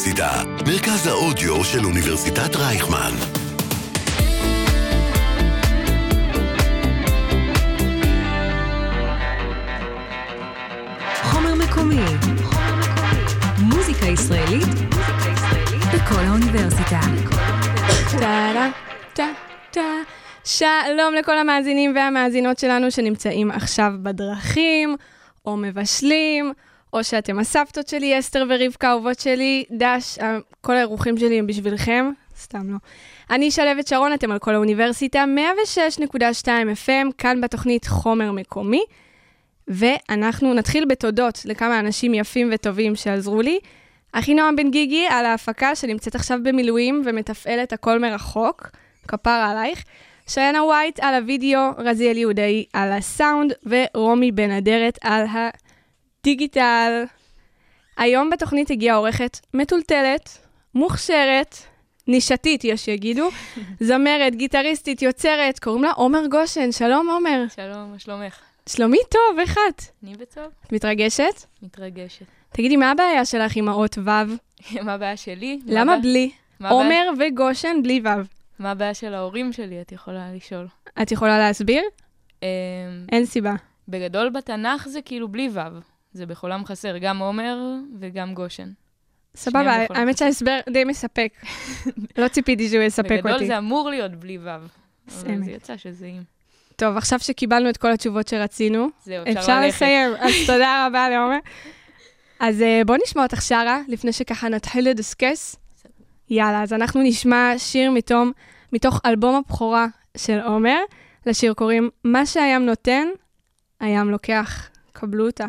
האוניברסיטה, מרכז האודיו של אוניברסיטת רייכמן. חומר מקומי. מוזיקה ישראלית בכל האוניברסיטה. טה טה טה שלום לכל המאזינים והמאזינות שלנו שנמצאים עכשיו בדרכים, או מבשלים, או שאתם הסבתות שלי, אסתר ורבקה, אהובות שלי, דש, כל האירוחים שלי הם בשבילכם, סתם לא. אני שלוות שרון, אתם על כל האוניברסיטה, 106.2 FM, כאן בתוכנית חומר מקומי, ואנחנו נתחיל בתודות לכמה אנשים יפים וטובים שעזרו לי. אחינועם בן גיגי על ההפקה שנמצאת עכשיו במילואים ומתפעלת הכל מרחוק, כפרה עלייך. שיינה ווייט על הוידאו, רזיאל יהודאי על הסאונד, ורומי בן אדרת על הדיגיטל. היום בתוכנית הגיעה עורכת מטולטלת, מוכשרת, נישתית, יש שיגידו, זמרת, גיטריסטית, יוצרת, קוראים לה עומר גושן. שלום, עומר. שלום, מה שלומך? שלומי טוב, איך את? אני בטוב. את מתרגשת? מתרגשת. תגידי, מה הבעיה שלך עם האות ו'? מה הבעיה שלי? למה מה בלי? עומר וגושן בלי ו'. מה הבעיה של ההורים שלי, את יכולה לשאול. את יכולה להסביר? אמ, אין סיבה. בגדול בתנ"ך זה כאילו בלי ו', זה בחולם חסר, גם עומר וגם גושן. סבבה, האמת שההסבר די מספק. לא ציפיתי שהוא יספק בגדול אותי. זה אמור להיות בלי ו', אבל. זה יצא שזה עם. טוב, עכשיו שקיבלנו את כל התשובות שרצינו, זהו, אפשר. לסיים. אז תודה רבה לעומר. אז אה, בוא נשמע אותך שרה, לפני שככה נתחיל לדסקס. יאללה, אז אנחנו נשמע שיר מתום, מתוך אלבום הבכורה של עומר. לשיר קוראים "מה שהים נותן, הים לוקח". קבלו אותה.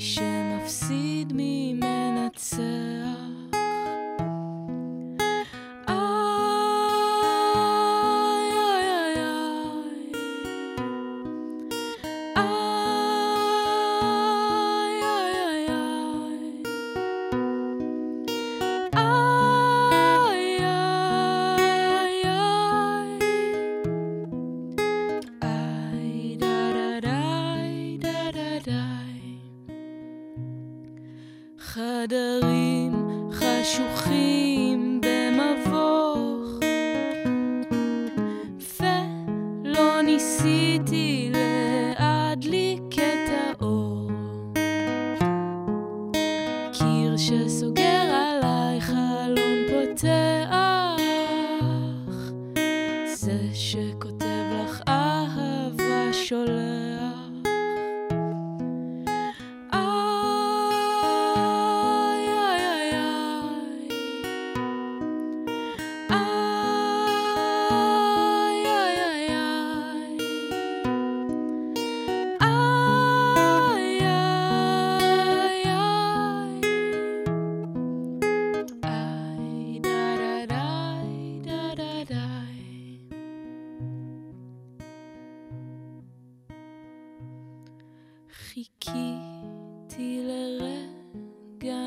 יש מי שמפסיד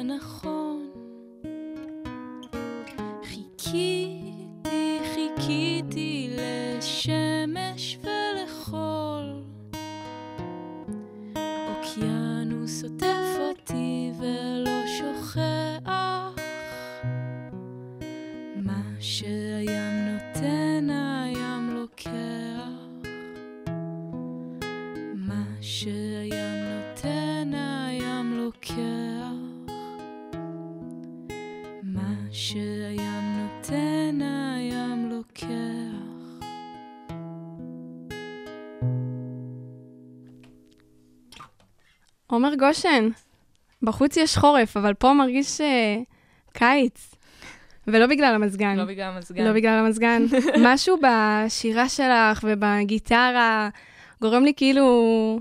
נכון עמר גשן, בחוץ יש חורף, אבל פה מרגיש אה, קיץ. ולא בגלל המזגן. לא בגלל המזגן. לא בגלל המזגן. משהו בשירה שלך ובגיטרה גורם לי כאילו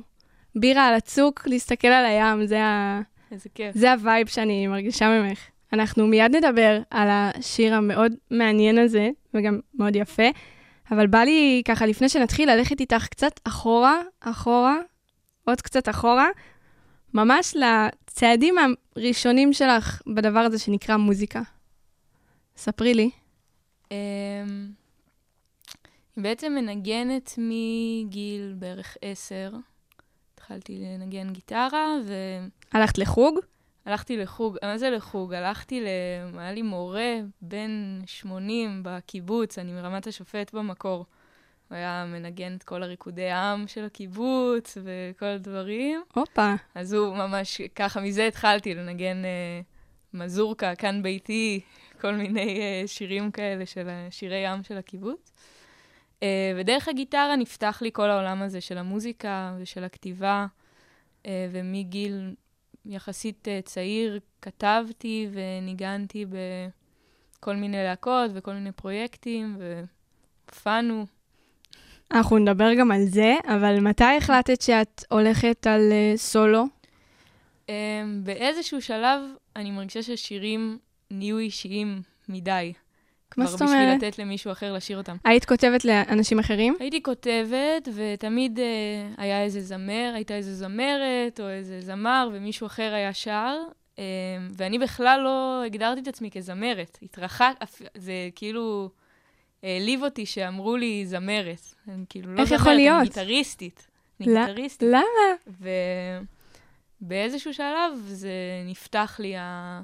בירה על הצוק להסתכל על הים, זה, ה... איזה כיף. זה ה vibe שאני מרגישה ממך. אנחנו מיד נדבר על השיר המאוד מעניין הזה, וגם מאוד יפה, אבל בא לי ככה, לפני שנתחיל, ללכת איתך קצת אחורה, אחורה, עוד קצת אחורה, ממש לצעדים הראשונים שלך בדבר הזה שנקרא מוזיקה. ספרי לי. אמ, היא בעצם מנגנת מגיל בערך עשר. התחלתי לנגן גיטרה, הלכת לחוג? והלכתי לחוג. מה זה לחוג? הלכתי ל... היה לי מורה בן 80 בקיבוץ, אני מרמת השופט במקור. הוא היה מנגן את כל הריקודי עם של הקיבוץ וכל הדברים. הופה. אז הוא ממש, ככה, מזה התחלתי לנגן אה, מזורקה, כאן ביתי, כל מיני אה, שירים כאלה של שירי ים של הקיבוץ. אה, ודרך הגיטרה נפתח לי כל העולם הזה של המוזיקה ושל הכתיבה, אה, ומגיל יחסית אה, צעיר כתבתי וניגנתי בכל מיני להקות וכל מיני פרויקטים, והופענו. אנחנו נדבר גם על זה, אבל מתי החלטת שאת הולכת על uh, סולו? Um, באיזשהו שלב אני מרגישה שהשירים נהיו אישיים מדי. מה כבר זאת בשביל אומרת? לתת למישהו אחר לשיר אותם. היית כותבת לאנשים אחרים? הייתי כותבת, ותמיד uh, היה איזה זמר, הייתה איזה זמרת או איזה זמר, ומישהו אחר היה שר, um, ואני בכלל לא הגדרתי את עצמי כזמרת. התרחק, זה כאילו העליב אותי שאמרו לי זמרת. אני כאילו לא זמרת? אני גיטריסטית. אני לא- גיטריסטית. למה? ובאיזשהו שלב זה נפתח לי ה...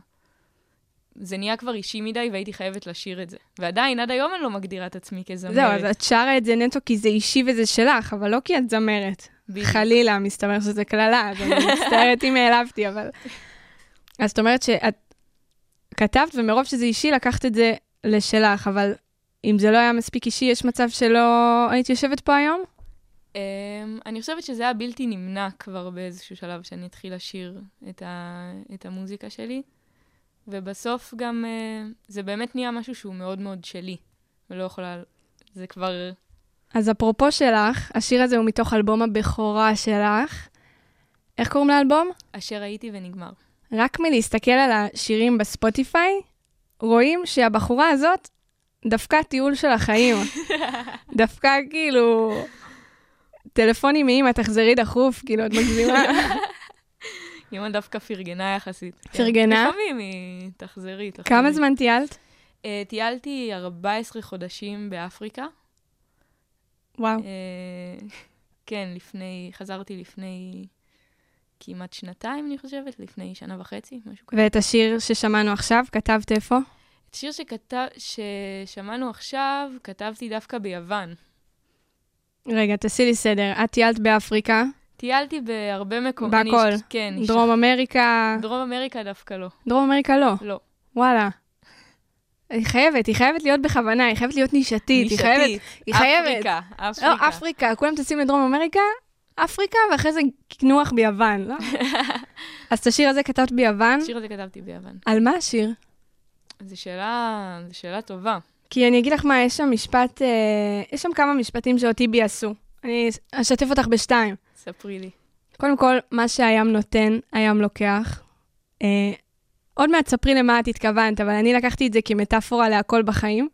זה נהיה כבר אישי מדי והייתי חייבת לשיר את זה. ועדיין, עד היום אני לא מגדירה את עצמי כזמרת. זהו, אז את שרה את זה נטו כי זה אישי וזה שלך, אבל לא כי את זמרת. בדיוק. חלילה, מסתבר שזה קללה, אז אני מצטערת אם העלבתי, אבל... אז זאת אומרת שאת כתבת, ומרוב שזה אישי, לקחת את זה לשלך, אבל אם זה לא היה מספיק אישי, יש מצב שלא היית יושבת פה היום? Um, אני חושבת שזה היה בלתי נמנע כבר באיזשהו שלב שאני אתחיל לשיר את, ה... את המוזיקה שלי. ובסוף גם uh, זה באמת נהיה משהו שהוא מאוד מאוד שלי. ולא יכולה... זה כבר... אז אפרופו שלך, השיר הזה הוא מתוך אלבום הבכורה שלך. איך קוראים לאלבום? אשר הייתי ונגמר. רק מלהסתכל על השירים בספוטיפיי, רואים שהבחורה הזאת דפקה טיול של החיים. דפקה כאילו... טלפונים מאמא, תחזרי דחוף, כאילו, את מגזימה. אימא דווקא פרגנה יחסית. כן. פרגנה? לפעמים היא תחזרי, תחזרי. כמה זמן טיילת? Uh, טיילתי 14 חודשים באפריקה. וואו. Uh, כן, לפני, חזרתי לפני כמעט שנתיים, אני חושבת, לפני שנה וחצי, משהו כזה. ואת השיר ששמענו עכשיו, כתבת איפה? את שיר שכתב, ששמענו עכשיו, כתבתי דווקא ביוון. רגע, תעשי לי סדר. את טיילת באפריקה, טיילתי בהרבה מקומות. אני בהכל. ש- כן. דרום אמריקה... ש... דרום אמריקה דווקא לא. דרום אמריקה לא. לא. וואלה. היא חייבת, היא חייבת להיות בכוונה, היא חייבת להיות נישתית, היא חייבת... נישתית. היא חייבת. אפריקה, אפריקה. לא, אפריקה, כולם טסים לדרום אמריקה, אפריקה, ואחרי זה קינוח ביוון, לא? אז את השיר הזה כתבת ביוון. השיר הזה כתבתי ביוון. על מה השיר? זו שאלה, זו שאלה טובה. כי אני אגיד לך מה, יש שם משפט, אה, יש שם כמה משפטים שאותי ביאסו. אני אשתף אותך בשתיים. ספרי לי. קודם כל, מה שהים נותן, הים לוקח. אה, עוד מעט ספרי למה את התכוונת, אבל אני לקחתי את זה כמטאפורה להכל בחיים.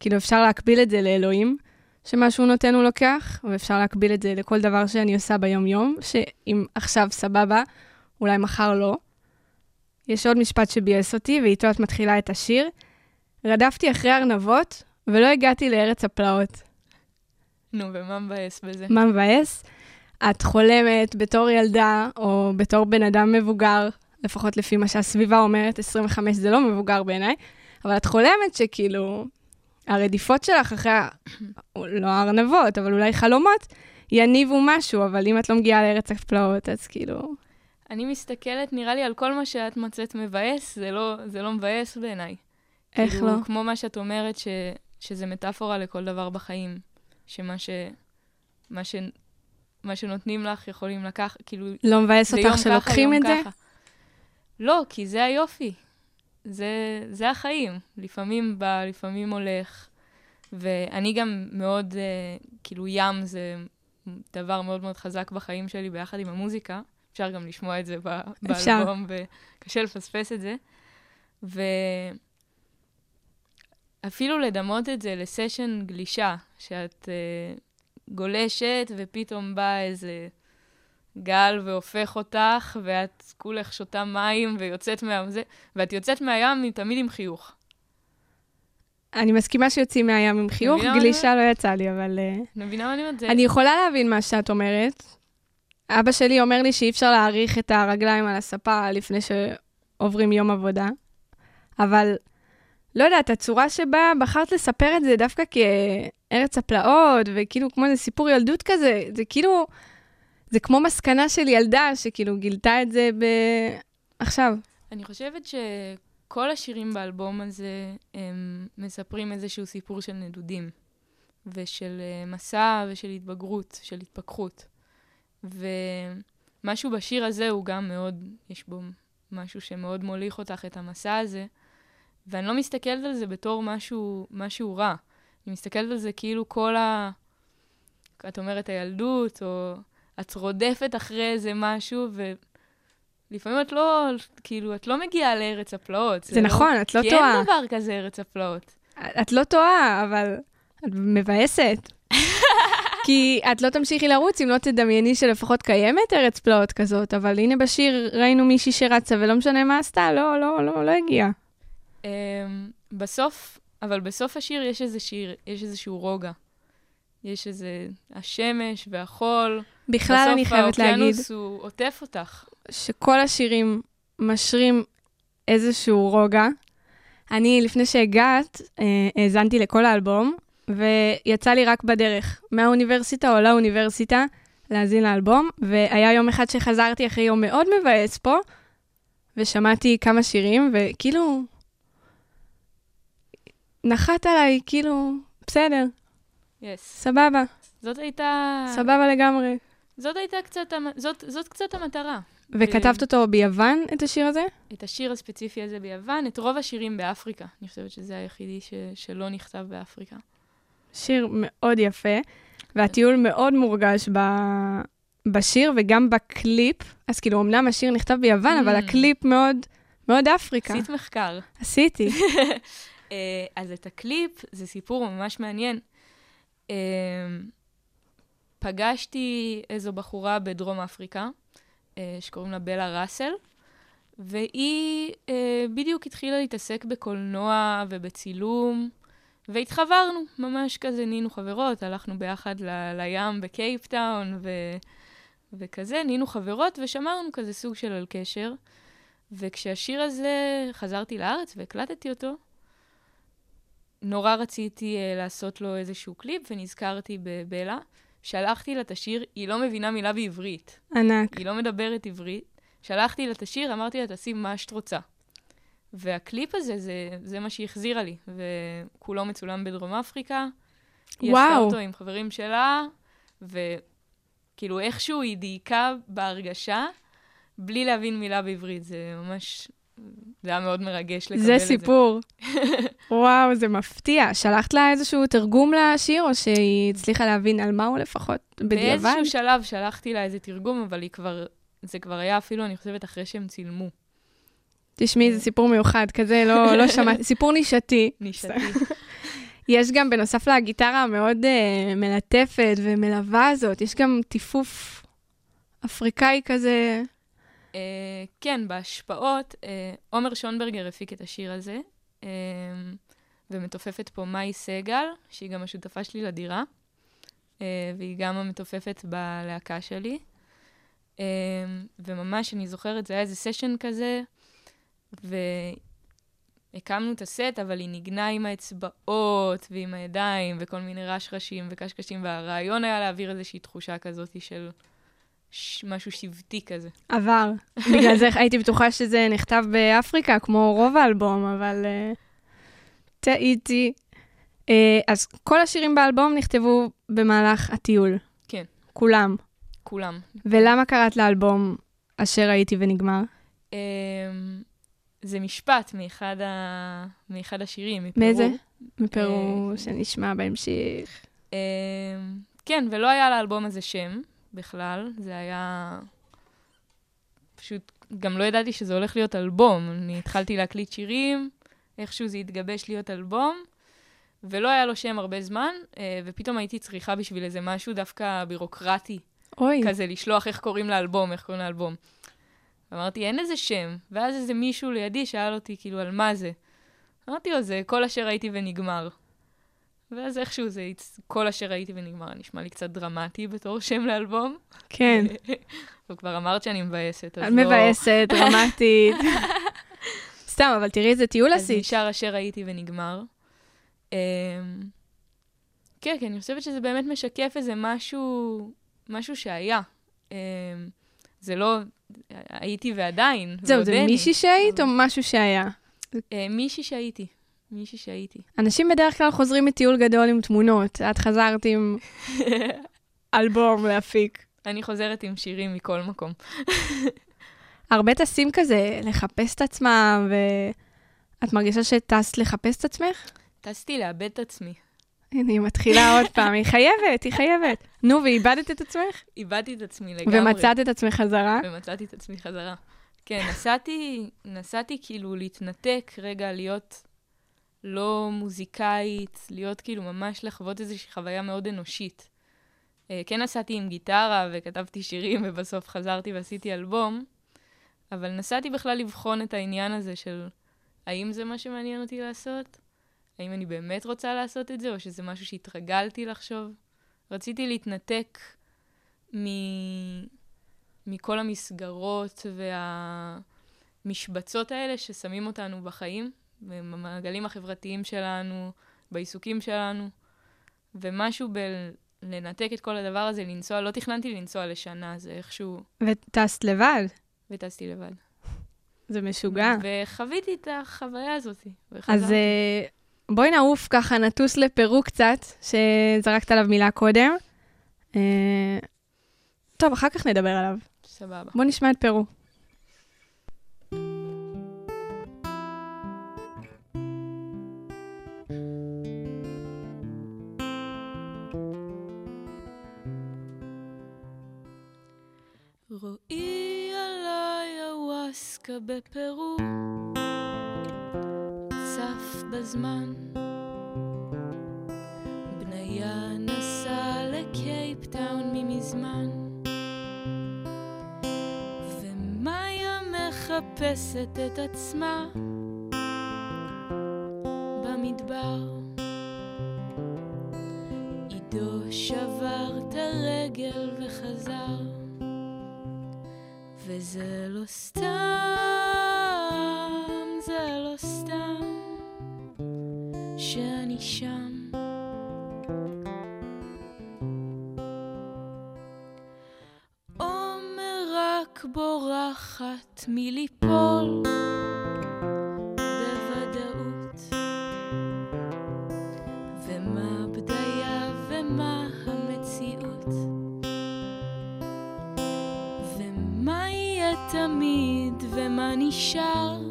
כאילו, אפשר להקביל את זה לאלוהים, שמה שהוא נותן הוא לוקח, ואפשר להקביל את זה לכל דבר שאני עושה ביום-יום, שאם עכשיו סבבה, אולי מחר לא. יש עוד משפט שביאס אותי, ואיתו את מתחילה את השיר. רדפתי אחרי ארנבות, ולא הגעתי לארץ הפלאות. נו, ומה מבאס בזה? מה מבאס? את חולמת בתור ילדה, או בתור בן אדם מבוגר, לפחות לפי מה שהסביבה אומרת, 25 זה לא מבוגר בעיניי, אבל את חולמת שכאילו, הרדיפות שלך אחרי, לא הארנבות, אבל אולי חלומות, יניבו משהו, אבל אם את לא מגיעה לארץ הפלאות, אז כאילו... אני מסתכלת, נראה לי, על כל מה שאת מצאת מבאס, זה לא, זה לא מבאס בעיניי. איך כאילו, לא? כמו מה שאת אומרת, ש, שזה מטאפורה לכל דבר בחיים. שמה ש... מה, ש, מה שנותנים לך יכולים לקחת, כאילו, לא מבאס אותך שלוקחים את זה? ככה. לא, כי זה היופי. זה, זה החיים. לפעמים בא, לפעמים הולך. ואני גם מאוד, uh, כאילו, ים זה דבר מאוד מאוד חזק בחיים שלי ביחד עם המוזיקה. אפשר גם לשמוע את זה ב-. באלבום, וקשה לפספס את זה. ואפילו לדמות את זה לסשן גלישה, שאת uh, גולשת ופתאום בא איזה גל והופך אותך, ואת כולך שותה מים ויוצאת מה... ואת יוצאת מהים תמיד עם חיוך. אני מסכימה שיוצאים מהים עם חיוך, גלישה לא יצא לי, אבל... אה, מבינה מה אני אומרת? אני יכולה להבין מה שאת אומרת. אבא שלי אומר לי שאי אפשר להעריך את הרגליים על הספה לפני שעוברים יום עבודה, אבל לא יודעת, הצורה שבה בחרת לספר את זה דווקא כארץ הפלאות, וכאילו כמו איזה סיפור ילדות כזה, זה כאילו, זה כמו מסקנה של ילדה שכאילו גילתה את זה ב... עכשיו. אני חושבת שכל השירים באלבום הזה הם מספרים איזשהו סיפור של נדודים, ושל אה, מסע ושל התבגרות, של התפכחות. ומשהו בשיר הזה הוא גם מאוד, יש בו משהו שמאוד מוליך אותך, את המסע הזה, ואני לא מסתכלת על זה בתור משהו, משהו רע. אני מסתכלת על זה כאילו כל ה... את אומרת הילדות, או את רודפת אחרי איזה משהו, ו... לפעמים את לא, כאילו, את לא מגיעה לארץ הפלאות. זה נכון, את לא כי טועה. אין דבר כזה ארץ הפלאות. את לא טועה, אבל את מבאסת. כי את לא תמשיכי לרוץ אם לא תדמייני שלפחות קיימת ארץ פלאות כזאת, אבל הנה בשיר ראינו מישהי שרצה ולא משנה מה עשתה, לא, לא, לא, לא הגיעה. Um, בסוף, אבל בסוף השיר יש איזה שיר, יש איזשהו רוגע. יש איזה, השמש והחול. בכלל אני חייבת להגיד האוקיינוס הוא עוטף אותך. שכל השירים משרים איזשהו רוגע. אני, לפני שהגעת, אה, האזנתי לכל האלבום, ויצא לי רק בדרך, מהאוניברסיטה או לאוניברסיטה, להאזין לאלבום, והיה יום אחד שחזרתי אחרי יום מאוד מבאס פה, ושמעתי כמה שירים, וכאילו, נחת עליי, כאילו, בסדר, יס. סבבה, זאת הייתה... סבבה לגמרי. זאת הייתה קצת, המ- זאת, זאת קצת המטרה. וכתבת אותו ביוון, את השיר הזה? את השיר הספציפי הזה ביוון, את רוב השירים באפריקה. אני חושבת שזה היחידי ש, שלא נכתב באפריקה. שיר מאוד יפה, והטיול מאוד מורגש ב... בשיר וגם בקליפ. אז כאילו, אמנם השיר נכתב ביוון, אבל Mm. הקליפ מאוד, מאוד אפריקה. עשית מחקר. עשיתי. אה, אז את הקליפ, זה סיפור ממש מעניין. אה, פגשתי איזו בחורה בדרום אפריקה, אה, שקוראים לה בלה ראסל, והיא בדיוק התחילה להתעסק בקולנוע ובצילום, והתחברנו, ממש כזה נהיינו חברות, הלכנו ביחד ל- לים בקייפטאון ו... וכזה, נהיינו חברות ושמרנו כזה סוג של על קשר. וכשהשיר הזה, חזרתי לארץ והקלטתי אותו, נורא רציתי uh, לעשות לו איזשהו קליפ, ונזכרתי בבלה. שלחתי לה את השיר, היא לא מבינה מילה בעברית, ענק. היא לא מדברת עברית. שלחתי לה את השיר, אמרתי לה, תעשי מה שאת רוצה. והקליפ הזה, זה, זה מה שהיא החזירה לי, וכולו מצולם בדרום אפריקה. היא עשתה וואו. אותו עם חברים שלה, וכאילו איכשהו היא דייקה בהרגשה, בלי להבין מילה בעברית. זה ממש, זה היה מאוד מרגש לקבל זה את זה. סיפור. וואו, זה מפתיע. שלחת לה איזשהו תרגום לשיר, או שהיא הצליחה להבין על מה הוא לפחות בדיעבד? באיזשהו שלב שלחתי לה איזה תרגום, אבל היא כבר, זה כבר היה אפילו, אני חושבת, אחרי שהם צילמו. תשמעי, זה סיפור מיוחד, כזה לא, לא שמעתי, סיפור נישתי. נישתי. יש גם, בנוסף לגיטרה המאוד uh, מלטפת ומלווה הזאת, יש גם טיפוף אפריקאי כזה. Uh, כן, בהשפעות, uh, עומר שונברגר הפיק את השיר הזה, uh, ומתופפת פה מאי סגל, שהיא גם השותפה שלי לדירה, uh, והיא גם המתופפת בלהקה שלי. Uh, וממש, אני זוכרת, זה היה איזה סשן כזה, והקמנו את הסט, אבל היא ניגנה עם האצבעות ועם הידיים וכל מיני רשרשים וקשקשים, והרעיון היה להעביר איזושהי תחושה כזאת של ש... משהו שבטי כזה. עבר. בגלל זה הייתי בטוחה שזה נכתב באפריקה, כמו רוב האלבום, אבל... Uh, טעיתי. אה, אז כל השירים באלבום נכתבו במהלך הטיול. כן. כולם. כולם. ולמה קראת לאלבום אשר הייתי ונגמר? אמ, זה משפט מאחד, ה... מאחד השירים, מפרו. מאיזה? מפרו אה, שנשמע בהמשך. אמ, כן, ולא היה לאלבום הזה שם בכלל, זה היה... פשוט, גם לא ידעתי שזה הולך להיות אלבום. אני התחלתי להקליט שירים, איכשהו זה התגבש להיות אלבום, ולא היה לו שם הרבה זמן, אה, ופתאום הייתי צריכה בשביל איזה משהו דווקא בירוקרטי, אוי, כזה לשלוח איך קוראים לאלבום, איך קוראים לאלבום. אמרתי, אין איזה שם. ואז איזה מישהו לידי שאל אותי, כאילו, על מה זה? אמרתי לו, זה כל אשר הייתי ונגמר. ואז איכשהו זה, כל אשר הייתי ונגמר, נשמע לי קצת דרמטי בתור שם לאלבום. כן. וכבר אמרת שאני מבאסת, אז לא... מבאסת, דרמטית. סתם, אבל תראי איזה טיול אז עשית. נשאר אשר הייתי ונגמר. אמ, כן, כן, אני חושבת שזה באמת משקף איזה משהו, משהו שהיה. זה לא, הייתי ועדיין, זהו, זה. מישהי שהיית או משהו שהיה? אה, מישהי שהייתי. מישהי שהייתי. אנשים בדרך כלל חוזרים מטיול גדול עם תמונות. את חזרת עם אלבום להפיק. אני חוזרת עם שירים מכל מקום. הרבה טסים כזה לחפש את עצמם, ואת מרגישה שטסת לחפש את עצמך? טסתי לאבד את עצמי. היא מתחילה עוד פעם, היא חייבת, היא חייבת. נו, ואיבדת את עצמך? איבדתי את עצמי לגמרי. ומצאת את עצמך חזרה? ומצאתי את עצמי חזרה. כן, נסעתי, נסעתי כאילו להתנתק רגע, להיות לא מוזיקאית, להיות כאילו ממש לחוות איזושהי חוויה מאוד אנושית. אה, כן נסעתי עם גיטרה וכתבתי שירים, ובסוף חזרתי ועשיתי אלבום, אבל נסעתי בכלל לבחון את העניין הזה של האם זה מה שמעניין אותי לעשות? האם אני באמת רוצה לעשות את זה, או שזה משהו שהתרגלתי לחשוב? רציתי להתנתק מ... מכל המסגרות והמשבצות האלה ששמים אותנו בחיים, במעגלים החברתיים שלנו, בעיסוקים שלנו, ומשהו בלנתק את כל הדבר הזה, לנסוע, לא תכננתי לנסוע לשנה, זה איכשהו, וטסת לבד? וטסתי לבד. זה משוגע. וחוויתי את החוויה הזאת, אז וחזרתי. אה, בואי נעוף ככה, נטוס לפרו קצת, שזרקת עליו מילה קודם. אה, טוב, אחר כך נדבר עליו. סבבה. בוא נשמע את פרו. רואי עליי הוואסקה בפרו, בזמן. בניה נסע לקייפטאון ממזמן. ומאיה מחפשת את עצמה במדבר. עידו שבר את הרגל וחזר. וזה לא סתם, שאני שם. עומר רק בורחת מליפול בוודאות. ומה בדיה ומה המציאות. ומה יהיה תמיד, ומה נשאר,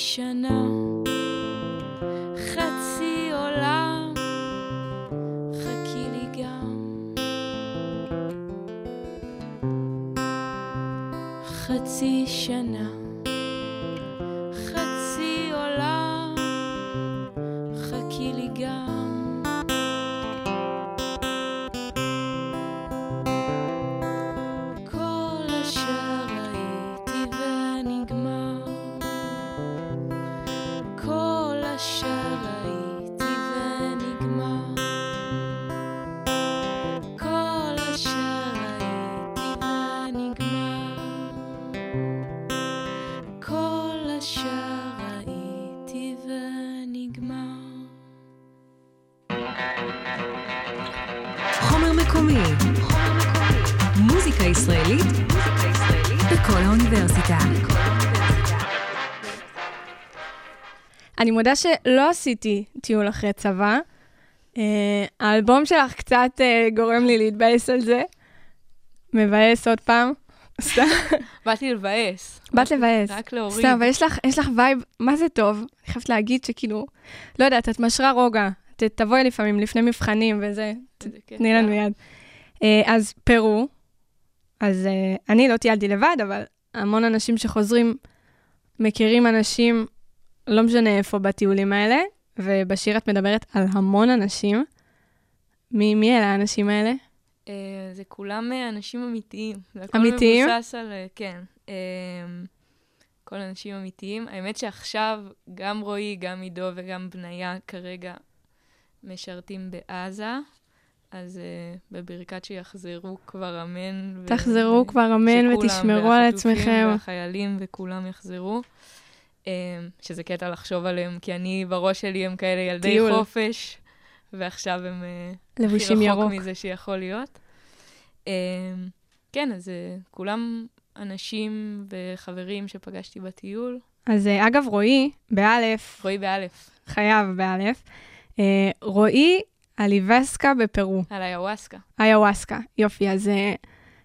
שנה, חצי עולם, חכי לי גם. חצי שנה, אני מודה שלא עשיתי טיול אחרי צבא. אה, האלבום שלך קצת אה, גורם לי להתבאס על זה. מבאס עוד פעם. באתי לבאס. באת לבאס. רק להוריד. סתם, אבל יש לך, יש לך וייב, מה זה טוב? אני חייבת להגיד שכאילו, לא יודעת, את משרה רוגע. ת, תבואי לפעמים לפני מבחנים וזה. תני לנו יד. אה, אז פרו, אז אני לא טיילתי לבד, אבל המון אנשים שחוזרים מכירים אנשים, לא משנה איפה בטיולים האלה, ובשיר את מדברת על המון אנשים. מי, מי אלה האנשים האלה? אה, זה כולם אה, אנשים אמיתיים. זה הכל אמיתיים? מבוסס על, אה, כן. אה, כל אנשים אמיתיים. האמת שעכשיו גם רועי, גם עידו וגם בניה כרגע משרתים בעזה, אז אה, בברכת שיחזרו כבר אמן. תחזרו ו- כבר אמן שכולם, ותשמרו על והחטופים עצמכם. והחיילים וכולם יחזרו. אה, שזה קטע לחשוב עליהם, כי אני, בראש שלי הם כאלה ילדי טיול. חופש, ועכשיו הם אה, הכי ירוק. רחוק מזה שיכול להיות. אה, כן, אז אה, כולם אנשים וחברים שפגשתי בטיול. אז אה, אגב, רועי, באלף, רועי באלף, חייב באלף, רועי אליבסקה בפרו, על היוואסקה. איוואסקה. יופי, אז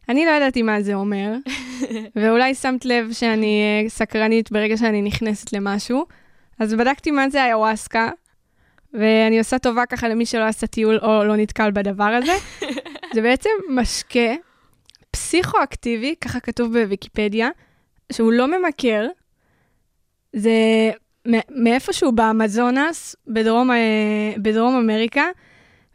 אני לא ידעתי מה זה אומר, ואולי שמת לב שאני אה, סקרנית ברגע שאני נכנסת למשהו, אז בדקתי מה זה איוואסקה, ואני עושה טובה ככה למי שלא עשה טיול או לא נתקל בדבר הזה. זה בעצם משקה פסיכואקטיבי, ככה כתוב בוויקיפדיה, שהוא לא ממכר, זה מאיפשהו באמזונס, בדרום, אה, בדרום אמריקה,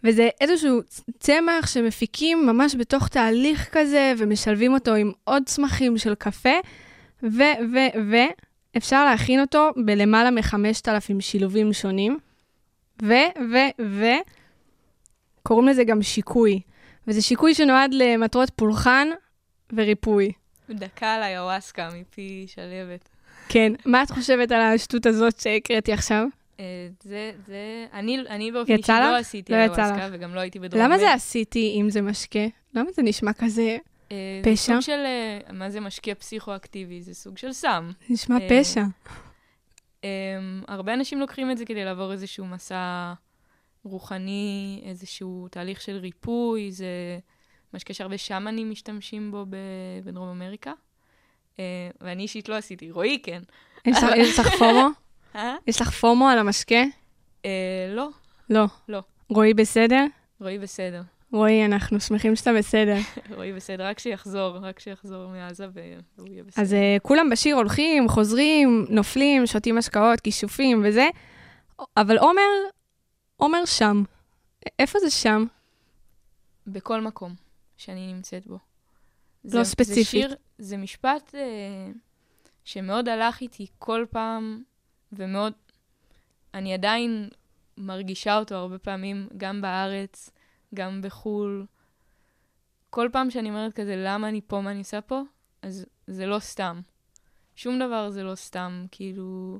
וזה איזשהו צמח שמפיקים ממש בתוך תהליך כזה, ומשלבים אותו עם עוד צמחים של קפה, ו, ו, ו, אפשר להכין אותו בלמעלה מ-5,000 שילובים שונים, ו, ו, ו, קוראים לזה גם שיקוי. וזה שיקוי שנועד למטרות פולחן וריפוי. דקה על היוואסקה מפי שלהבת. כן, מה את חושבת על השטות הזאת שהקראתי עכשיו? אה, זה, זה, אני, אני באופן אישי? לא עשיתי לא יצא היוואסקה, וגם לא הייתי בדרום. למה זה. עשיתי אם זה משקה? למה זה נשמע כזה, אה, פשע? זה סוג של, אה, מה זה משקה פסיכואקטיבי? זה סוג של סם. נשמע אה, פשע? Um, הרבה אנשים לוקחים את זה כדי לעבור איזשהו מסע רוחני, איזשהו תהליך של ריפוי, זה משקה שהרבה שמנים משתמשים בו בדרום אמריקה. ואני אישית לא עשיתי, רועי כן. יש לך פומו? אה? יש לך פומו על המשקה? Uh, לא, לא. לא. רועי בסדר? רועי בסדר. רועי, אנחנו שמחים שאתה בסדר. רועי בסדר, רק שיחזור, רק שיחזור מעזה והוא יהיה בסדר. אז uh, כולם בשיר הולכים, חוזרים, נופלים, שותים משקאות, כישופים וזה, אבל עומר, עומר שם. איפה זה שם? בכל מקום שאני נמצאת בו. לא ספציפית. זה שיר, זה משפט אה, שמאוד הלך איתי כל פעם, ומאוד, אני עדיין מרגישה אותו הרבה פעמים, גם בארץ, גם בחו"ל. כל פעם שאני אומרת כזה, למה אני פה, מה אני עושה פה, אז זה לא סתם. שום דבר זה לא סתם, כאילו...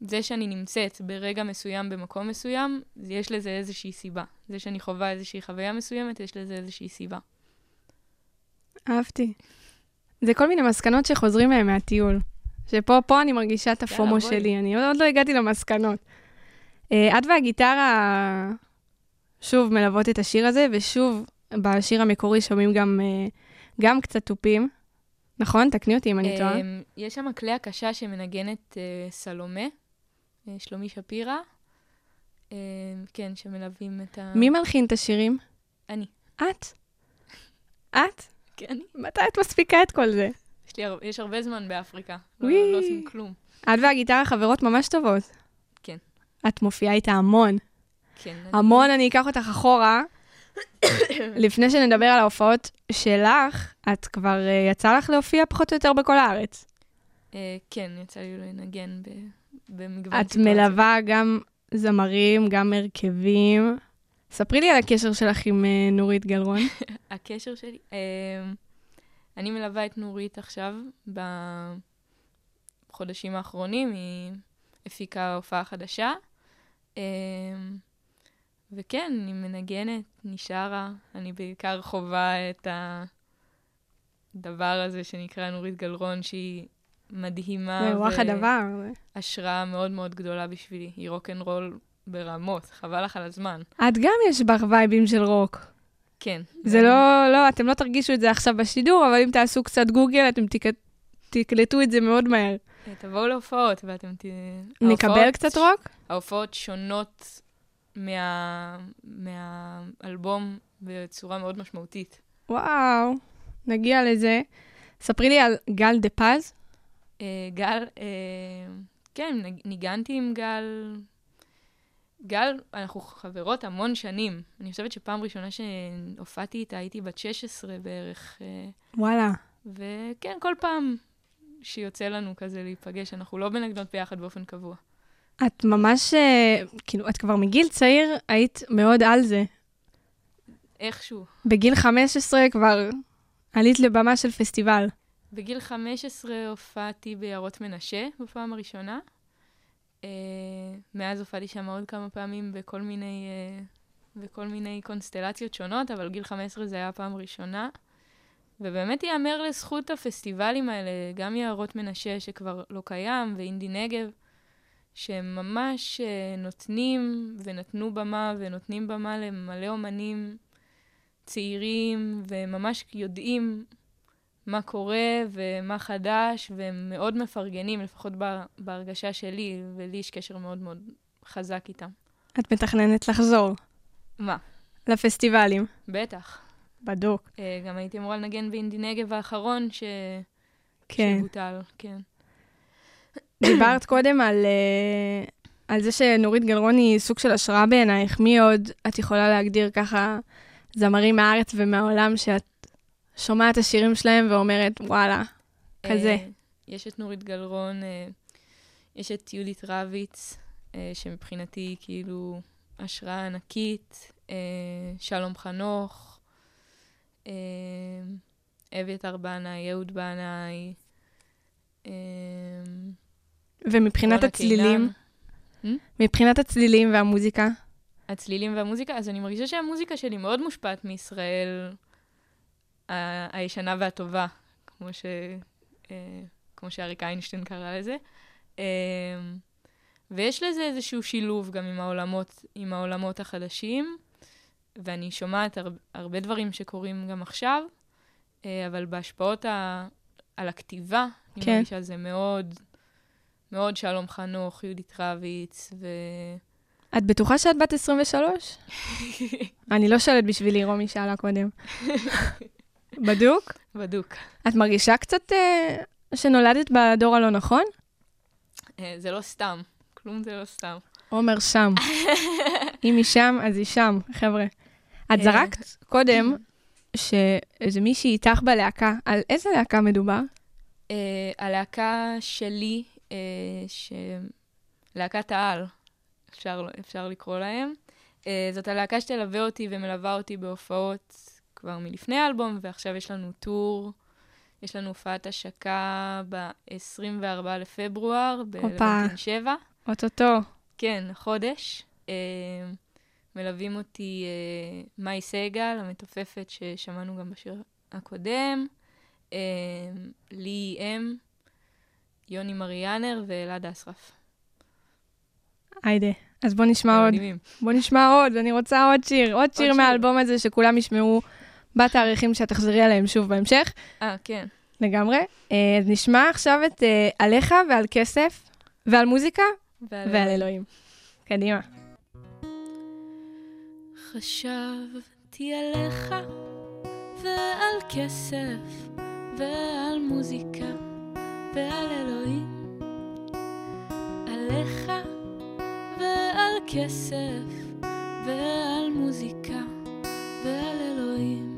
זה שאני נמצאת ברגע מסוים במקום מסוים, יש לזה איזושהי סיבה. זה שאני חווה איזושהי חוויה מסוימת, יש לזה איזושהי סיבה. אהבתי. זה כל מיני מסקנות שחוזרים מהם מהטיול. שפה פה אני מרגישה את הפומו בואי. שלי, אני עוד, לא הגעתי למסקנות. אה, את והגיטרה שוב מלוות את השיר הזה, ושוב, בשיר המקורי שומעים גם, אה, גם קצת תופים. נכון? תקני אותי אם אני טועה. אמ, יש שם כלי הקשה שמנגנת אה, סלומה, אה, שלומי שפירא. אה, כן, שמלווים את ה... מי מלחין את השירים? אני. את? את? כן. מתי את מספיקה את כל זה? יש, לי, הר- יש הרבה זמן באפריקה. לא, וואי. לא עושים כלום. את והגיטרה חברות ממש טובות. כן. את מופיעה איתה המון. כן. אני- המון, אני אקח אותך אחורה. לפני שנדבר על ההופעות שלך, את כבר uh, יצא לך להופיע פחות או יותר בכל הארץ. אה, כן, יצא לי לנגן ב, במגוון את מלווה גם זמרים, גם הרכבים. ספרי לי על הקשר שלך עם uh, נורית גלרון. הקשר שלי... אה, אני מלווה את נורית עכשיו בחודשים האחרונים, היא הפיקה הופעה חדשה. אה, וכן, אני מנגנת, נשארה. אני בעיקר חווה את הדבר הזה שנקרא נורית גלרון, שהיא מדהימה. זה רוח הדבר. השראה מאוד מאוד גדולה בשבילי. היא רוקנרול ברמות, חבל לך על הזמן. את גם יש בך וייבים של רוק. כן. זה לא, לא, אתם לא תרגישו את זה עכשיו בשידור, אבל אם תעשו קצת גוגל, אתם תק... תקלטו את זה מאוד מהר. אה, תבואו להופעות ואתם ת... נקבל ההופעות- קצת רוק? ההופעות שונות מה... מהאלבום בצורה מאוד משמעותית. וואו, נגיע לזה. ספרי לי על גל דה פז. אה, גל, אה, כן, ניגנתי עם גל. גל, אנחנו חברות המון שנים. אני חושבת שפעם ראשונה שהופעתי איתה הייתי בת 16 בערך. אה, וואלה. וכן, כל פעם שיוצא לנו כזה להיפגש, אנחנו לא מנגנות ביחד באופן קבוע. את ממש, אה, כאילו, את כבר מגיל צעיר היית מאוד על זה. איכשהו. בגיל 15 כבר עלית לבמה של פסטיבל. בגיל 15 הופעתי ביערות מנשה בפעם הראשונה. Uh, מאז הופעתי שם עוד כמה פעמים בכל מיני, uh, בכל מיני קונסטלציות שונות, אבל גיל 15 זה היה הפעם הראשונה. ובאמת ייאמר לזכות הפסטיבלים האלה, גם יערות מנשה שכבר לא קיים, ואינדי נגב, שהם ממש uh, נותנים ונתנו במה ונותנים במה למלא אומנים צעירים, וממש יודעים מה קורה ומה חדש, והם מאוד מפרגנים, לפחות בהרגשה שלי, ולי יש קשר מאוד מאוד חזק איתם. את מתכננת לחזור מה? לפסטיבלים. בטח. בדוק. אה, גם הייתי אמורה לנגן באינדי נגב האחרון ש... כן. שבוטל, כן. דיברת קודם על, אה, על זה שנורית גלרון היא סוג של השראה בעינייך. מי עוד את יכולה להגדיר ככה זמרים מהארץ ומהעולם שאת שומעת את השירים שלהם ואומרת, וואלה, כזה. אה, יש את נורית גלרון, אה, יש את יהודית רביץ, אה, שמבחינתי היא כאילו השראה ענקית, שלום חנוך, אביתר בנאי, אהוד בנאי. ומבחינת הצלילים, קינן. מבחינת הצלילים והמוזיקה, הצלילים והמוזיקה, אז אני מרגישה שהמוזיקה שלי מאוד מושפעת מישראל הישנה והטובה, כמו, ש... אה, כמו שאריק איינשטיין קרא לזה. אה, ויש לזה איזשהו שילוב גם עם העולמות, עם העולמות החדשים, ואני שומעת הר... הרבה דברים שקורים גם עכשיו, אה, אבל בהשפעות ה... על הכתיבה, אני כן. מרגישה זה מאוד, מאוד שלום חנוך, יהודית רביץ, ו... את בטוחה שאת בת 23? אני לא שואלת בשבילי, רומי שאלה קודם. בדוק? בדוק. את מרגישה קצת אה, שנולדת בדור הלא נכון? אה, זה לא סתם, כלום זה לא סתם. עומר שם. אם היא שם, אז היא שם, חבר'ה. את אה. זרקת קודם שאיזה מישהי איתך בלהקה, על איזה להקה מדובר? Uh, הלהקה שלי, uh, ש... להקת העל, אפשר, אפשר לקרוא להם. Uh, זאת הלהקה שתלווה אותי ומלווה אותי בהופעות כבר מלפני האלבום, ועכשיו יש לנו טור. יש לנו הופעת השקה ב-24 לפברואר, בלבנטין 7. אוטוטו. כן, חודש. אה, מלווים אותי אה, מאי סגל, המתופפת ששמענו גם בשיר הקודם, אה, לי אם, יוני מריאנר ואלעד אסרף. היידה. אז בוא נשמע עוד. מדהימים. בוא נשמע עוד, אני רוצה עוד שיר. עוד שיר שיר. מהאלבום הזה שכולם ישמעו בתאריכים שאת תחזרי עליהם שוב בהמשך. אה, כן. לגמרי. אה, אז נשמע עכשיו את אה, עליך ועל כסף, ועל מוזיקה, ועל- ועל אלוהים. קדימה. חשבתי עליך ועל כסף ועל מוזיקה ועל אלוהים עליך ועל כסף ועל מוזיקה ועל אלוהים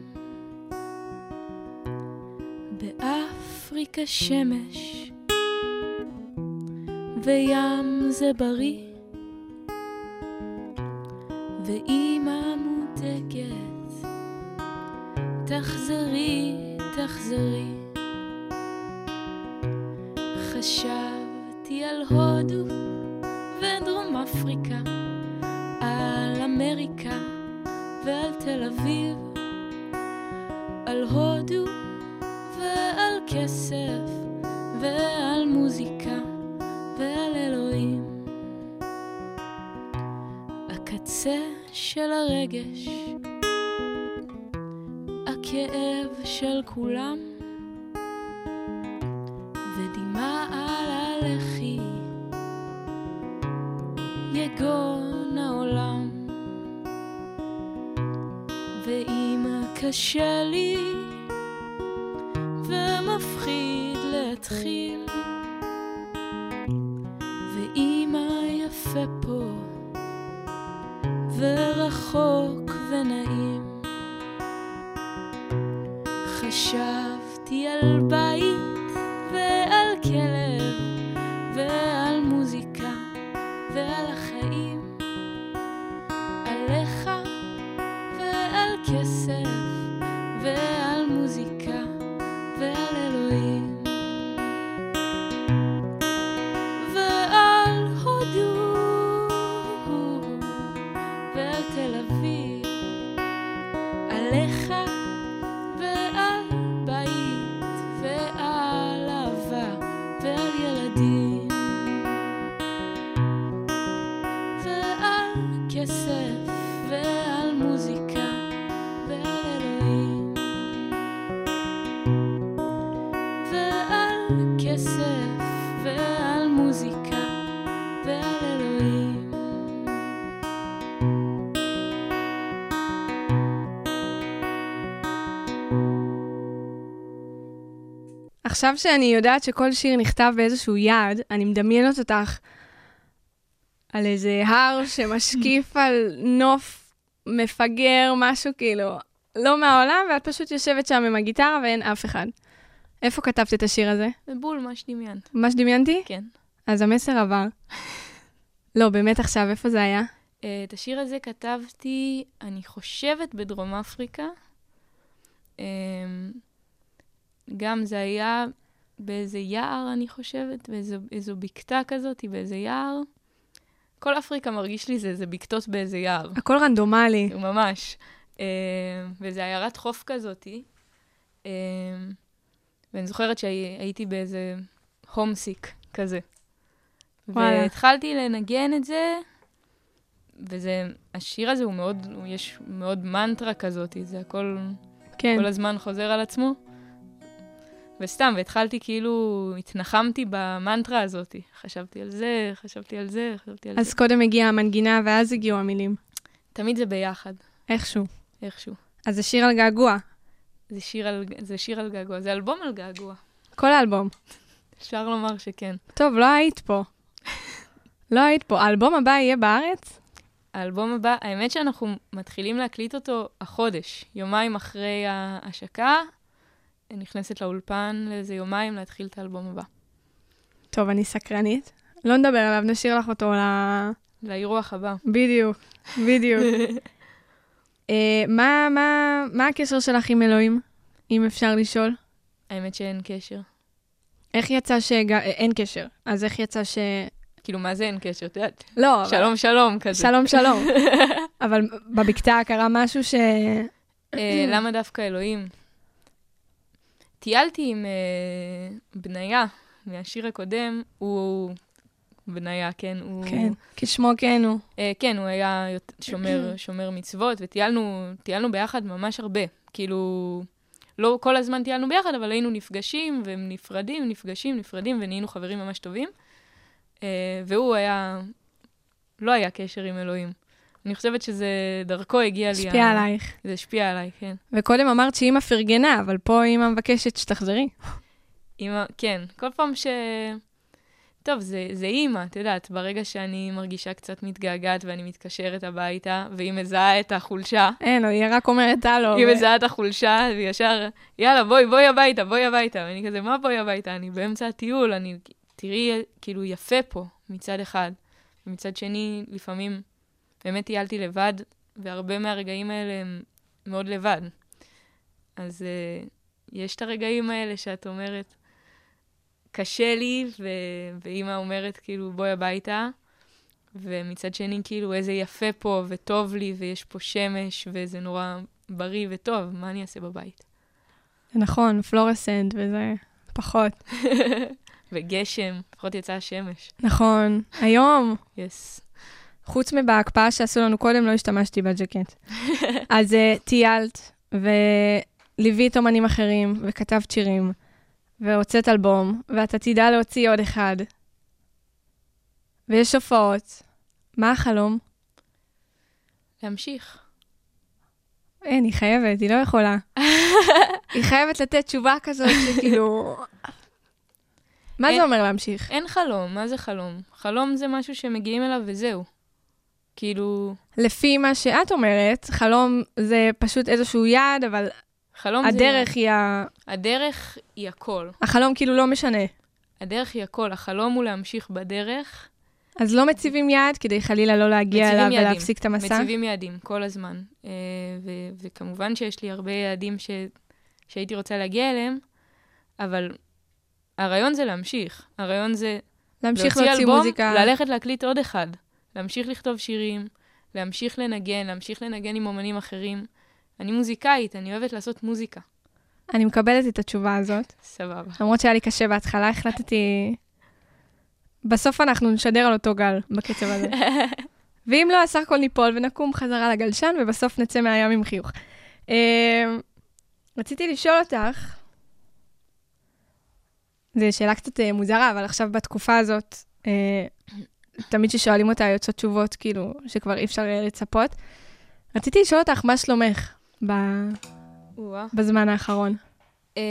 באפריקה שמש. וים זה בריא. ואימא מודאגת, תחזרי, תחזרי. חשבתי על הודו ודרום אפריקה, על אמריקה ועל תל אביב, על הודו כסף ועל מוזיקה ועל אלוהים. הקצה של הרגש, הכאב של כולם, ודמעה על הלחי, יגון העולם. ואם קשה לי ומפחיד להתחיל, ואמא יפה פה ורחוק ונעים. חשבתי על עכשיו שאני יודעת שכל שיר נכתב באיזשהו יעד, אני מדמיינת אותך על איזה הר שמשקיף על נוף מפגר, משהו כאילו לא מהעולם, ואת פשוט יושבת שם עם הגיטרה ואין אף אחד. איפה כתבת את השיר הזה? זה בול מה שדמיינת. מה שדמיינתי? כן. אז המסר עבר. לא, באמת עכשיו, איפה זה היה? אה, את השיר הזה כתבתי, אני חושבת, בדרום אפריקה. גם זה היה באיזה יער, אני חושבת, באיזו איזו בקתה כזאת, באיזה יער. כל אפריקה מרגיש לי זה איזה בקתות באיזה יער. הכל רנדומלי. ממש. אה, וזה עיירת חוף כזאתי. אה, ואני זוכרת שהייתי באיזה הומסיק כזה. וואלה. והתחלתי לנגן את זה, וזה, השיר הזה הוא מאוד, הוא יש מאוד מנטרה כזאת, זה הכל כן. כל הזמן חוזר על עצמו. וסתם, והתחלתי כאילו, התנחמתי במנטרה הזאת. חשבתי על זה, חשבתי על זה, חשבתי על אז זה. קודם הגיעה המנגינה ואז הגיעו המילים. תמיד זה ביחד, איכשהו. איכשהו. אז זה שיר על געגוע. זה שיר על, זה שיר על געגוע, זה אלבום על געגוע. כל האלבום. אפשר לומר שכן. טוב, לא היית פה. לא היית פה. האלבום הבא יהיה בארץ? האלבום הבא, האמת שאנחנו מתחילים להקליט אותו החודש, יומיים אחרי ההשקה. נכנסת לאולפן לאיזה יומיים להתחיל את האלבום הבא. טוב, אני סקרנית. לא נדבר עליו, נשאיר לך אותו ל... לאירוח הבא. בדיוק, בדיוק. אה, מה, מה, מה הקשר שלך עם אלוהים, אם אפשר לשאול? האמת שאין קשר. איך יצא ש... אין קשר. אז איך יצא ש... כאילו, מה זה אין קשר? את יודעת, לא, אבל- שלום, שלום, כזה. שלום, שלום. אבל בבקתה קרה משהו ש... אה, למה דווקא אלוהים? טיילתי עם אה, בניה מהשיר הקודם, הוא... בניה, כן, הוא... כן, כשמו כן הוא. אה, כן, הוא היה שומר, שומר מצוות, וטיילנו טיילנו ביחד ממש הרבה. כאילו, לא כל הזמן טיילנו ביחד, אבל היינו נפגשים ונפרדים, נפגשים, נפרדים, ונהיינו חברים ממש טובים. אה, והוא היה... לא היה קשר עם אלוהים. אני חושבת שזה דרכו הגיע לי... השפיע עלייך. זה השפיע עליי, כן. וקודם אמרת שאימא פרגנה, אבל פה אימא מבקשת שתחזרי. אימא, כן, כל פעם ש... טוב, זה, זה אימא, את יודעת, ברגע שאני מרגישה קצת מתגעגעת ואני מתקשרת הביתה, והיא מזהה את החולשה, אין, היא רק אומרת הלו. היא ו- מזהה את החולשה, וישר, יאללה, בואי, בואי הביתה, בואי הביתה. ואני כזה, מה בואי הביתה? אני באמצע הטיול, אני, תראי, כאילו, יפה פה, מצד אחד. ומצד שני, לפעמים באמת טיילתי לבד, והרבה מהרגעים האלה הם מאוד לבד. אז uh, יש את הרגעים האלה שאת אומרת, קשה לי, ו- ואימא אומרת, כאילו, בואי הביתה. ומצד שני, כאילו, איזה יפה פה, וטוב לי, ויש פה שמש, וזה נורא בריא וטוב, מה אני אעשה בבית? נכון, פלורסנט וזה פחות. וגשם, לפחות יצאה השמש. נכון, היום, יס. חוץ מבהקפאה שעשו לנו קודם, לא השתמשתי בג'קט. אז uh, טיילת, וליווית אומנים אחרים, וכתבת שירים, והוצאת אלבום, ואתה תדע להוציא עוד אחד. ויש הופעות. מה החלום? להמשיך. אין, היא חייבת, היא לא יכולה. היא חייבת לתת תשובה כזאת שכאילו... מה זה אין- אומר להמשיך? אין חלום, מה זה חלום? חלום זה משהו שמגיעים אליו וזהו. כאילו, לפי מה שאת אומרת, חלום זה פשוט איזשהו יעד, אבל חלום הדרך זה... היא ה... הדרך היא הכל. החלום כאילו לא משנה. הדרך היא הכל. החלום הוא להמשיך בדרך. אז לא מציבים יעד כדי חלילה לא להגיע אליו יעדים. ולהפסיק את המסע? מציבים יעדים כל הזמן. אה, ו- וכמובן שיש לי הרבה יעדים ש- שהייתי רוצה להגיע אליהם, אבל הרעיון זה להמשיך. הרעיון זה להמשיך להוציא אלבום, מוזיקה. ללכת להקליט עוד אחד. להמשיך לכתוב שירים, להמשיך לנגן, להמשיך לנגן עם אומנים אחרים. אני מוזיקאית, אני אוהבת לעשות מוזיקה. אני מקבלת את התשובה הזאת. סבבה. למרות שהיה לי קשה בהתחלה, החלטתי... בסוף אנחנו נשדר על אותו גל בקצב הזה. ואם לא, אז סך הכל ניפול ונקום חזרה לגלשן, ובסוף נצא מהים עם חיוך. אה, רציתי לשאול אותך, זו שאלה קצת אה, מוזרה, אבל עכשיו בתקופה הזאת, אה, תמיד כששואלים אותה יוצאות תשובות, כאילו, שכבר אי אפשר אה, לצפות. רציתי לשאול אותך, מה שלומך ב-. בזמן האחרון? אמ,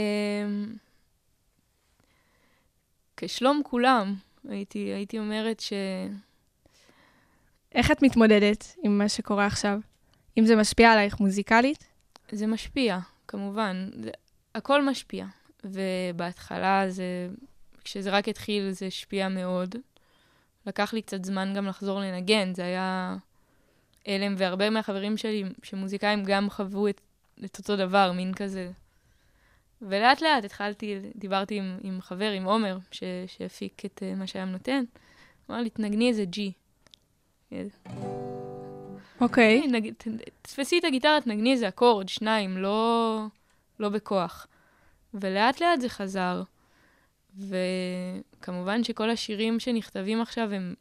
כשלום כולם, הייתי, הייתי אומרת ש... איך את מתמודדת עם מה שקורה עכשיו? אם זה משפיע עלייך מוזיקלית? זה משפיע, כמובן. זה, הכל משפיע. ובהתחלה זה... כשזה רק התחיל, זה השפיע מאוד. לקח לי קצת זמן גם לחזור לנגן, זה היה הלם, והרבה מהחברים שלי שמוזיקאים גם חוו את, את אותו דבר, מין כזה. ולאט לאט התחלתי, דיברתי עם, עם חבר, עם עומר, ש, שהפיק את uh, מה שהים נותן. אמר לי, תנגני איזה ג'י. אוקיי. תתפסי את הגיטרה, תנגני איזה אקורד, שניים, לא, לא בכוח. ולאט לאט זה חזר. וכמובן שכל השירים שנכתבים עכשיו הם...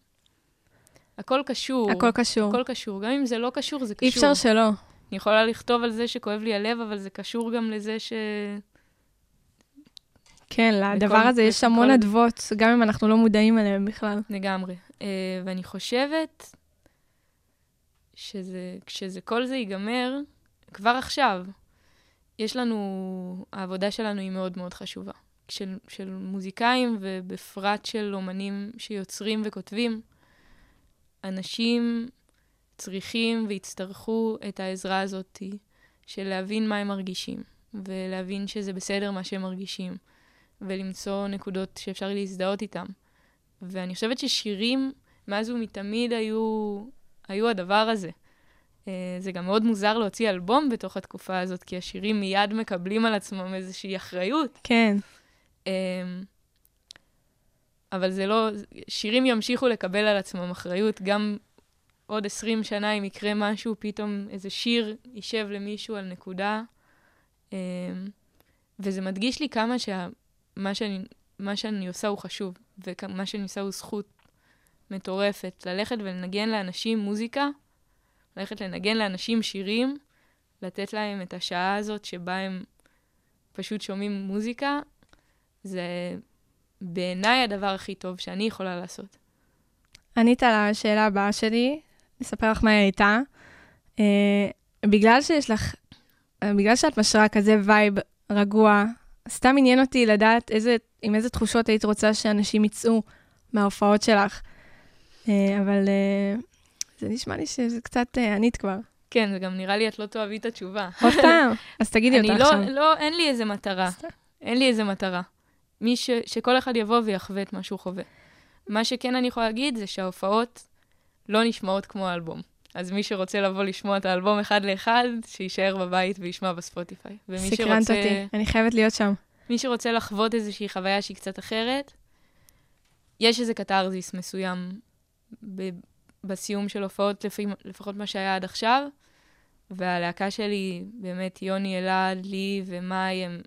הכל קשור. הכל קשור. הכל קשור. גם אם זה לא קשור, זה קשור. אי אפשר שלא. אני יכולה לכתוב על זה שכואב לי הלב, אבל זה קשור גם לזה ש... כן, לדבר הזה יש המון אדוות, גם אם אנחנו לא מודעים אליהם בכלל. לגמרי. Uh, ואני חושבת שזה, כשזה, כל זה ייגמר, כבר עכשיו, יש לנו, העבודה שלנו היא מאוד מאוד חשובה. של, של מוזיקאים ובפרט של אומנים שיוצרים וכותבים, אנשים צריכים ויצטרכו את העזרה הזאת של להבין מה הם מרגישים, ולהבין שזה בסדר מה שהם מרגישים, ולמצוא נקודות שאפשר להזדהות איתם. ואני חושבת ששירים, מאז ומתמיד היו, היו הדבר הזה. Uh, זה גם מאוד מוזר להוציא אלבום בתוך התקופה הזאת, כי השירים מיד מקבלים על עצמם איזושהי אחריות. כן. Um, אבל זה לא, שירים ימשיכו לקבל על עצמם אחריות, גם עוד 20 שנה, אם יקרה משהו, פתאום איזה שיר יישב למישהו על נקודה. אמ, וזה מדגיש לי כמה שמה שאני, מה שאני עושה הוא חשוב, ומה שאני עושה הוא זכות מטורפת. ללכת ולנגן לאנשים מוזיקה, ללכת לנגן לאנשים שירים, לתת להם את השעה הזאת שבה הם פשוט שומעים מוזיקה, זה בעיניי הדבר הכי טוב שאני יכולה לעשות. ענית על השאלה הבאה שלי, אספר לך מה היא הייתה. Uh, בגלל שיש לך, uh, בגלל שאת משרה כזה וייב רגוע, סתם עניין אותי לדעת איזה, עם איזה תחושות היית רוצה שאנשים יצאו מההופעות שלך. Uh, אבל uh, זה נשמע לי שזה קצת uh, ענית כבר. כן, וגם נראה לי את לא תאהבי את התשובה. עוד פעם, אז תגידי אותה לא, עכשיו. לא, אין לי איזה מטרה. אין לי איזה מטרה. מי ש... שכל אחד יבוא ויחווה את מה שהוא חווה. מה שכן אני יכולה להגיד זה שההופעות לא נשמעות כמו האלבום. אז מי שרוצה לבוא לשמוע את האלבום אחד לאחד, שיישאר בבית וישמע בספוטיפיי. ומי סקרנת שרוצה, אותי, אני חייבת להיות שם. מי שרוצה לחוות איזושהי חוויה שהיא קצת אחרת, יש איזה קתרזיס מסוים ב... בסיום של הופעות, לפי... לפחות מה שהיה עד עכשיו. והלהקה שלי, באמת, יוני אלעד, לי ומאי הם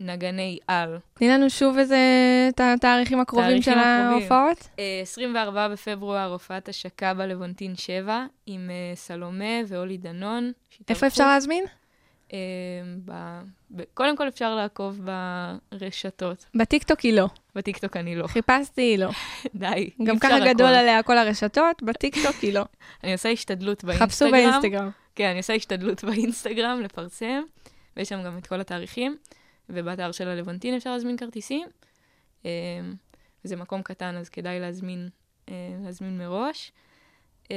נגני על. תני לנו שוב איזה, את התאריכים הקרובים של תאריכים. ההופעות. אה, 24 בפברואר, הופעת השקה בלוונטין 7, עם אה, סלומה ואולי דנון. איפה אפשר להזמין? אה, ב... ב... קודם כל אפשר לעקוב ברשתות. בטיקטוק היא לא. בטיקטוק אני לא. חיפשתי, היא לא. די, גם ככה. גדול עליה כל הרשתות, בטיקטוק היא לא. אני עושה השתדלות באינסטגרם. חפשו באינסטגרם. כן, אני עושה השתדלות באינסטגרם לפרסם, ויש שם גם את כל התאריכים, ובאתר של הלוונטין אפשר להזמין כרטיסים. אה, זה מקום קטן, אז כדאי להזמין, אה, להזמין מראש. אה,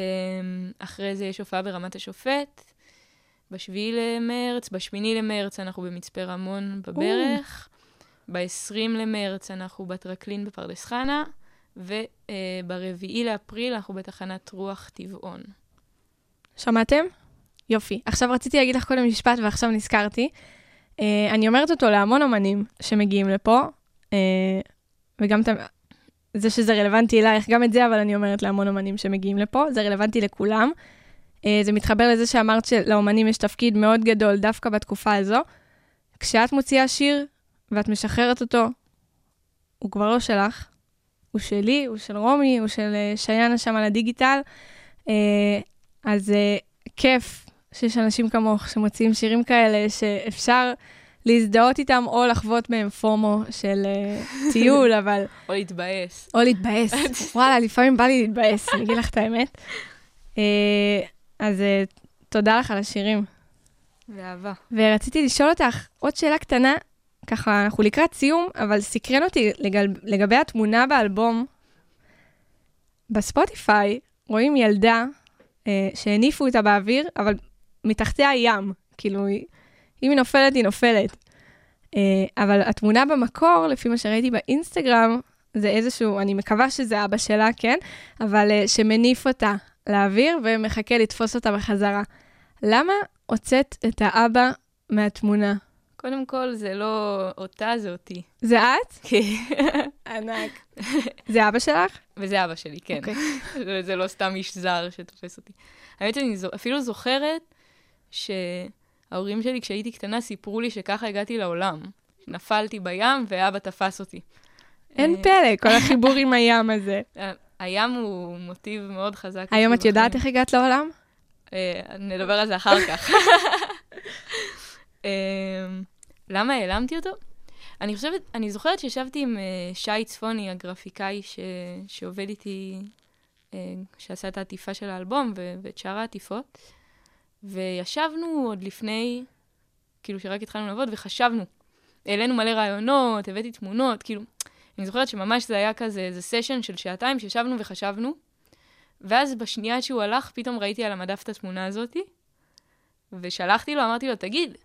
אחרי זה יש הופעה ברמת השופט, בשביעי למרץ, בשמיני למרץ אנחנו במצפה רמון בברך, ב-20 למרץ אנחנו בטרקלין בפרדס חנה, וברביעי לאפריל אנחנו בתחנת רוח טבעון. שמעתם? יופי. עכשיו רציתי להגיד לך קודם משפט ועכשיו נזכרתי. Uh, אני אומרת אותו להמון אומנים שמגיעים לפה, uh, וגם. זה שזה רלוונטי אלייך, גם את זה, אבל אני אומרת להמון אומנים שמגיעים לפה, זה רלוונטי לכולם. Uh, זה מתחבר לזה שאמרת שלאומנים יש תפקיד מאוד גדול דווקא בתקופה הזו. כשאת מוציאה שיר ואת משחררת אותו, הוא כבר לא שלך, הוא שלי, הוא של רומי, הוא של שיינה שם על הדיגיטל. אז כיף שיש אנשים כמוך שמוציאים שירים כאלה שאפשר להזדהות איתם או לחוות מהם פומו של uh, טיול, אבל... או להתבאס. או להתבאס. וואלה, לפעמים בא לי להתבאס, אני אגיד לך את האמת. Uh, אז uh, תודה לך על השירים. באהבה. ורציתי לשאול אותך עוד שאלה קטנה, ככה, אנחנו לקראת סיום, אבל סקרן אותי לגל, לגבי התמונה באלבום. בספוטיפיי רואים ילדה אה, שהניפו אותה באוויר, אבל מתחתיה ים. כאילו, אם היא נופלת, היא נופלת. אה, אבל התמונה במקור, לפי מה שראיתי באינסטגרם, זה איזשהו, אני מקווה שזה אבא שלה, כן? אבל אה, שמניף אותה לאוויר ומחכה לתפוס אותה בחזרה. למה הוצאת את האבא מהתמונה? קודם כל, זה לא אותה, זה אותי. זה את? כן. ענק. זה אבא שלך? וזה אבא שלי, כן. אוקיי. זה, זה לא סתם איש זר שתופס אותי. האמת שאני זו, אפילו זוכרת שההורים שלי, כשהייתי קטנה, סיפרו לי שככה הגעתי לעולם. נפלתי בים ואבא תפס אותי. אין אה, פלא, כל החיבור עם הים הזה. הים הוא מוטיב מאוד חזק. היום את יודעת. איך הגעת לעולם? אה, נדבר על זה אחר כך. אה, למה העלמתי אותו? אני חושבת, אני זוכרת שישבתי עם שי צפוני, הגרפיקאי ש, שעובד איתי, שעשה את העטיפה של האלבום ואת שאר העטיפות, וישבנו עוד לפני, כאילו שרק התחלנו לעבוד, וחשבנו. העלינו מלא רעיונות, הבאתי תמונות, כאילו, אני זוכרת שממש זה היה כזה, איזה סשן של שעתיים שישבנו וחשבנו, ואז בשנייה שהוא הלך, פתאום ראיתי על המדף את התמונה הזאתי, ושלחתי לו, אמרתי לו, תגיד,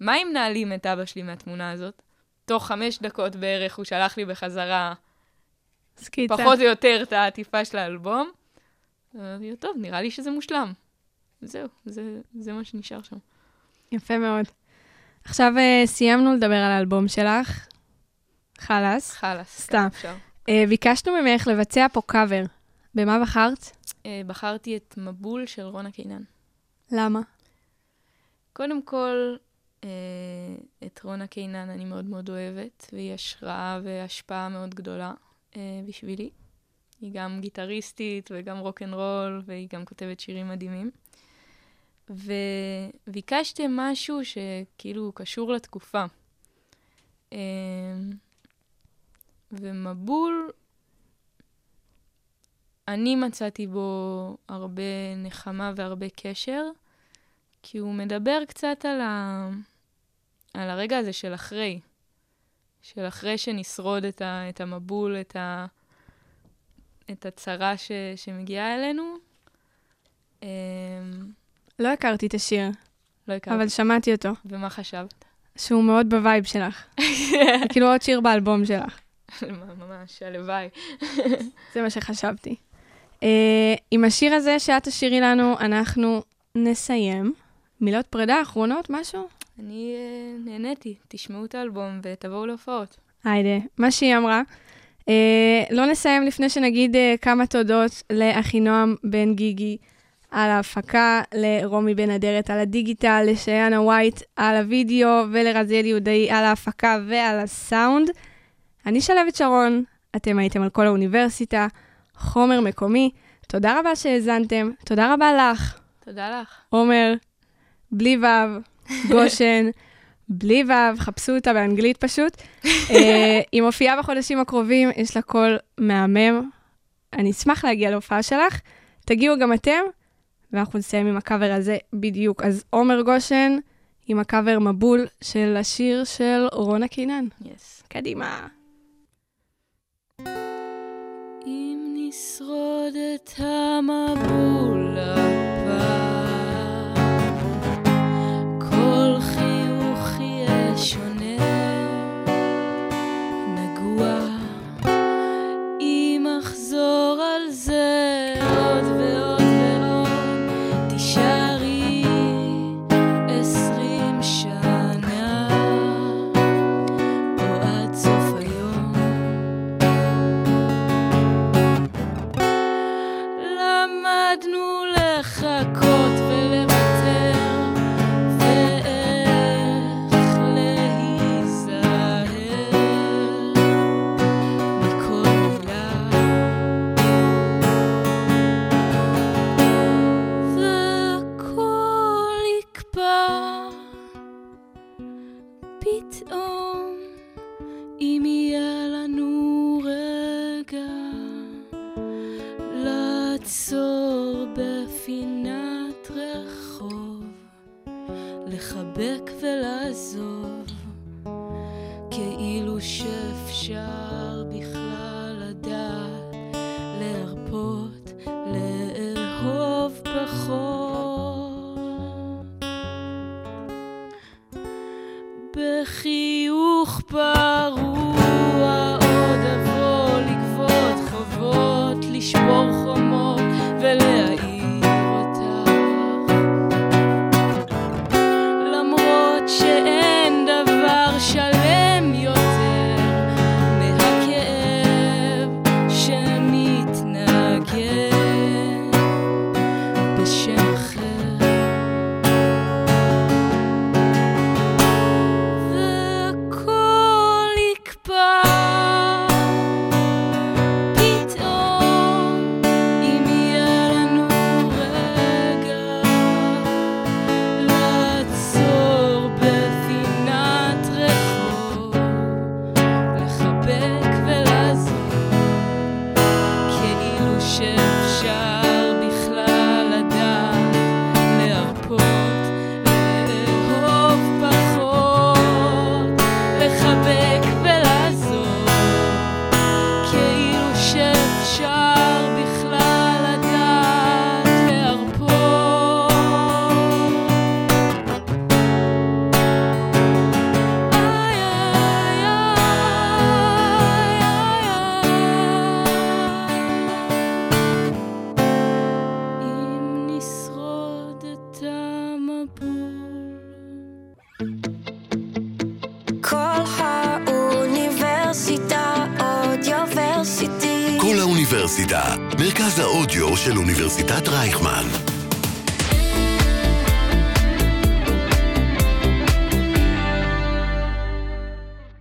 מה אם נעלים את אבא שלי מהתמונה הזאת? תוך חמש דקות בערך הוא שלח לי בחזרה סקיצה. פחות או יותר את העטיפה של האלבום. אמרתי לו, טוב, נראה לי שזה מושלם. זהו, זה, זה מה שנשאר שם. יפה מאוד. עכשיו אה, סיימנו לדבר על האלבום שלך. חלאס. חלאס. סתם. ככה אפשר. אה, ביקשנו ממך לבצע פה קאבר. במה בחרת? אה, בחרתי את מבול של רונה קינן. למה? קודם כל, את רונה קינן אני מאוד מאוד אוהבת, והיא השראה והשפעה מאוד גדולה בשבילי. היא גם גיטריסטית וגם רוקנרול, והיא גם כותבת שירים מדהימים. וביקשתם משהו שכאילו קשור לתקופה. אה, ומבול, אני מצאתי בו הרבה נחמה והרבה קשר, כי הוא מדבר קצת על, ה... על הרגע הזה של אחרי. של אחרי שנשרוד את, ה... את המבול, את, ה... את הצרה ש... שמגיעה אלינו. לא הכרתי את השיר, לא הכרתי. אבל שמעתי אותו, ומה חשבת? שהוא מאוד ב vibe שלך. כאילו עוד שיר באלבום שלך. ממש, הלוואי. זה מה שחשבתי. Uh, עם השיר הזה שאת תשאירי לנו, אנחנו נסיים. מילות פרידה אחרונות, משהו? אני uh, נהניתי, תשמעו את האלבום ותבואו להופעות. היידה, מה שהיא אמרה. Uh, לא נסיים לפני שנגיד uh, כמה תודות לאחינועם בן גיגי על ההפקה, לרומי בן אדרת על הדיגיטל, לשיינה ווייט על הוידאו ולרזיאל יהודאי על ההפקה ועל הסאונד. אני שלבת שרון, אתם הייתם על כל האוניברסיטה, חומר מקומי. תודה רבה שהאזנתם, תודה רבה לך, תודה לך. עמר, בלי ו', גשן, בלי ו', חפשו אותה באנגלית פשוט. אה, היא מופיעה בחודשים הקרובים, יש לה קול מהמם. אני אשמח להגיע להופעה שלך. תגיעו גם אתם, ואנחנו נסיים עם הקאבר הזה בדיוק. אז עמר גשן עם הקאבר מבול של השיר של רונה קינן. yes. קדימה. אם נשרוד את המבול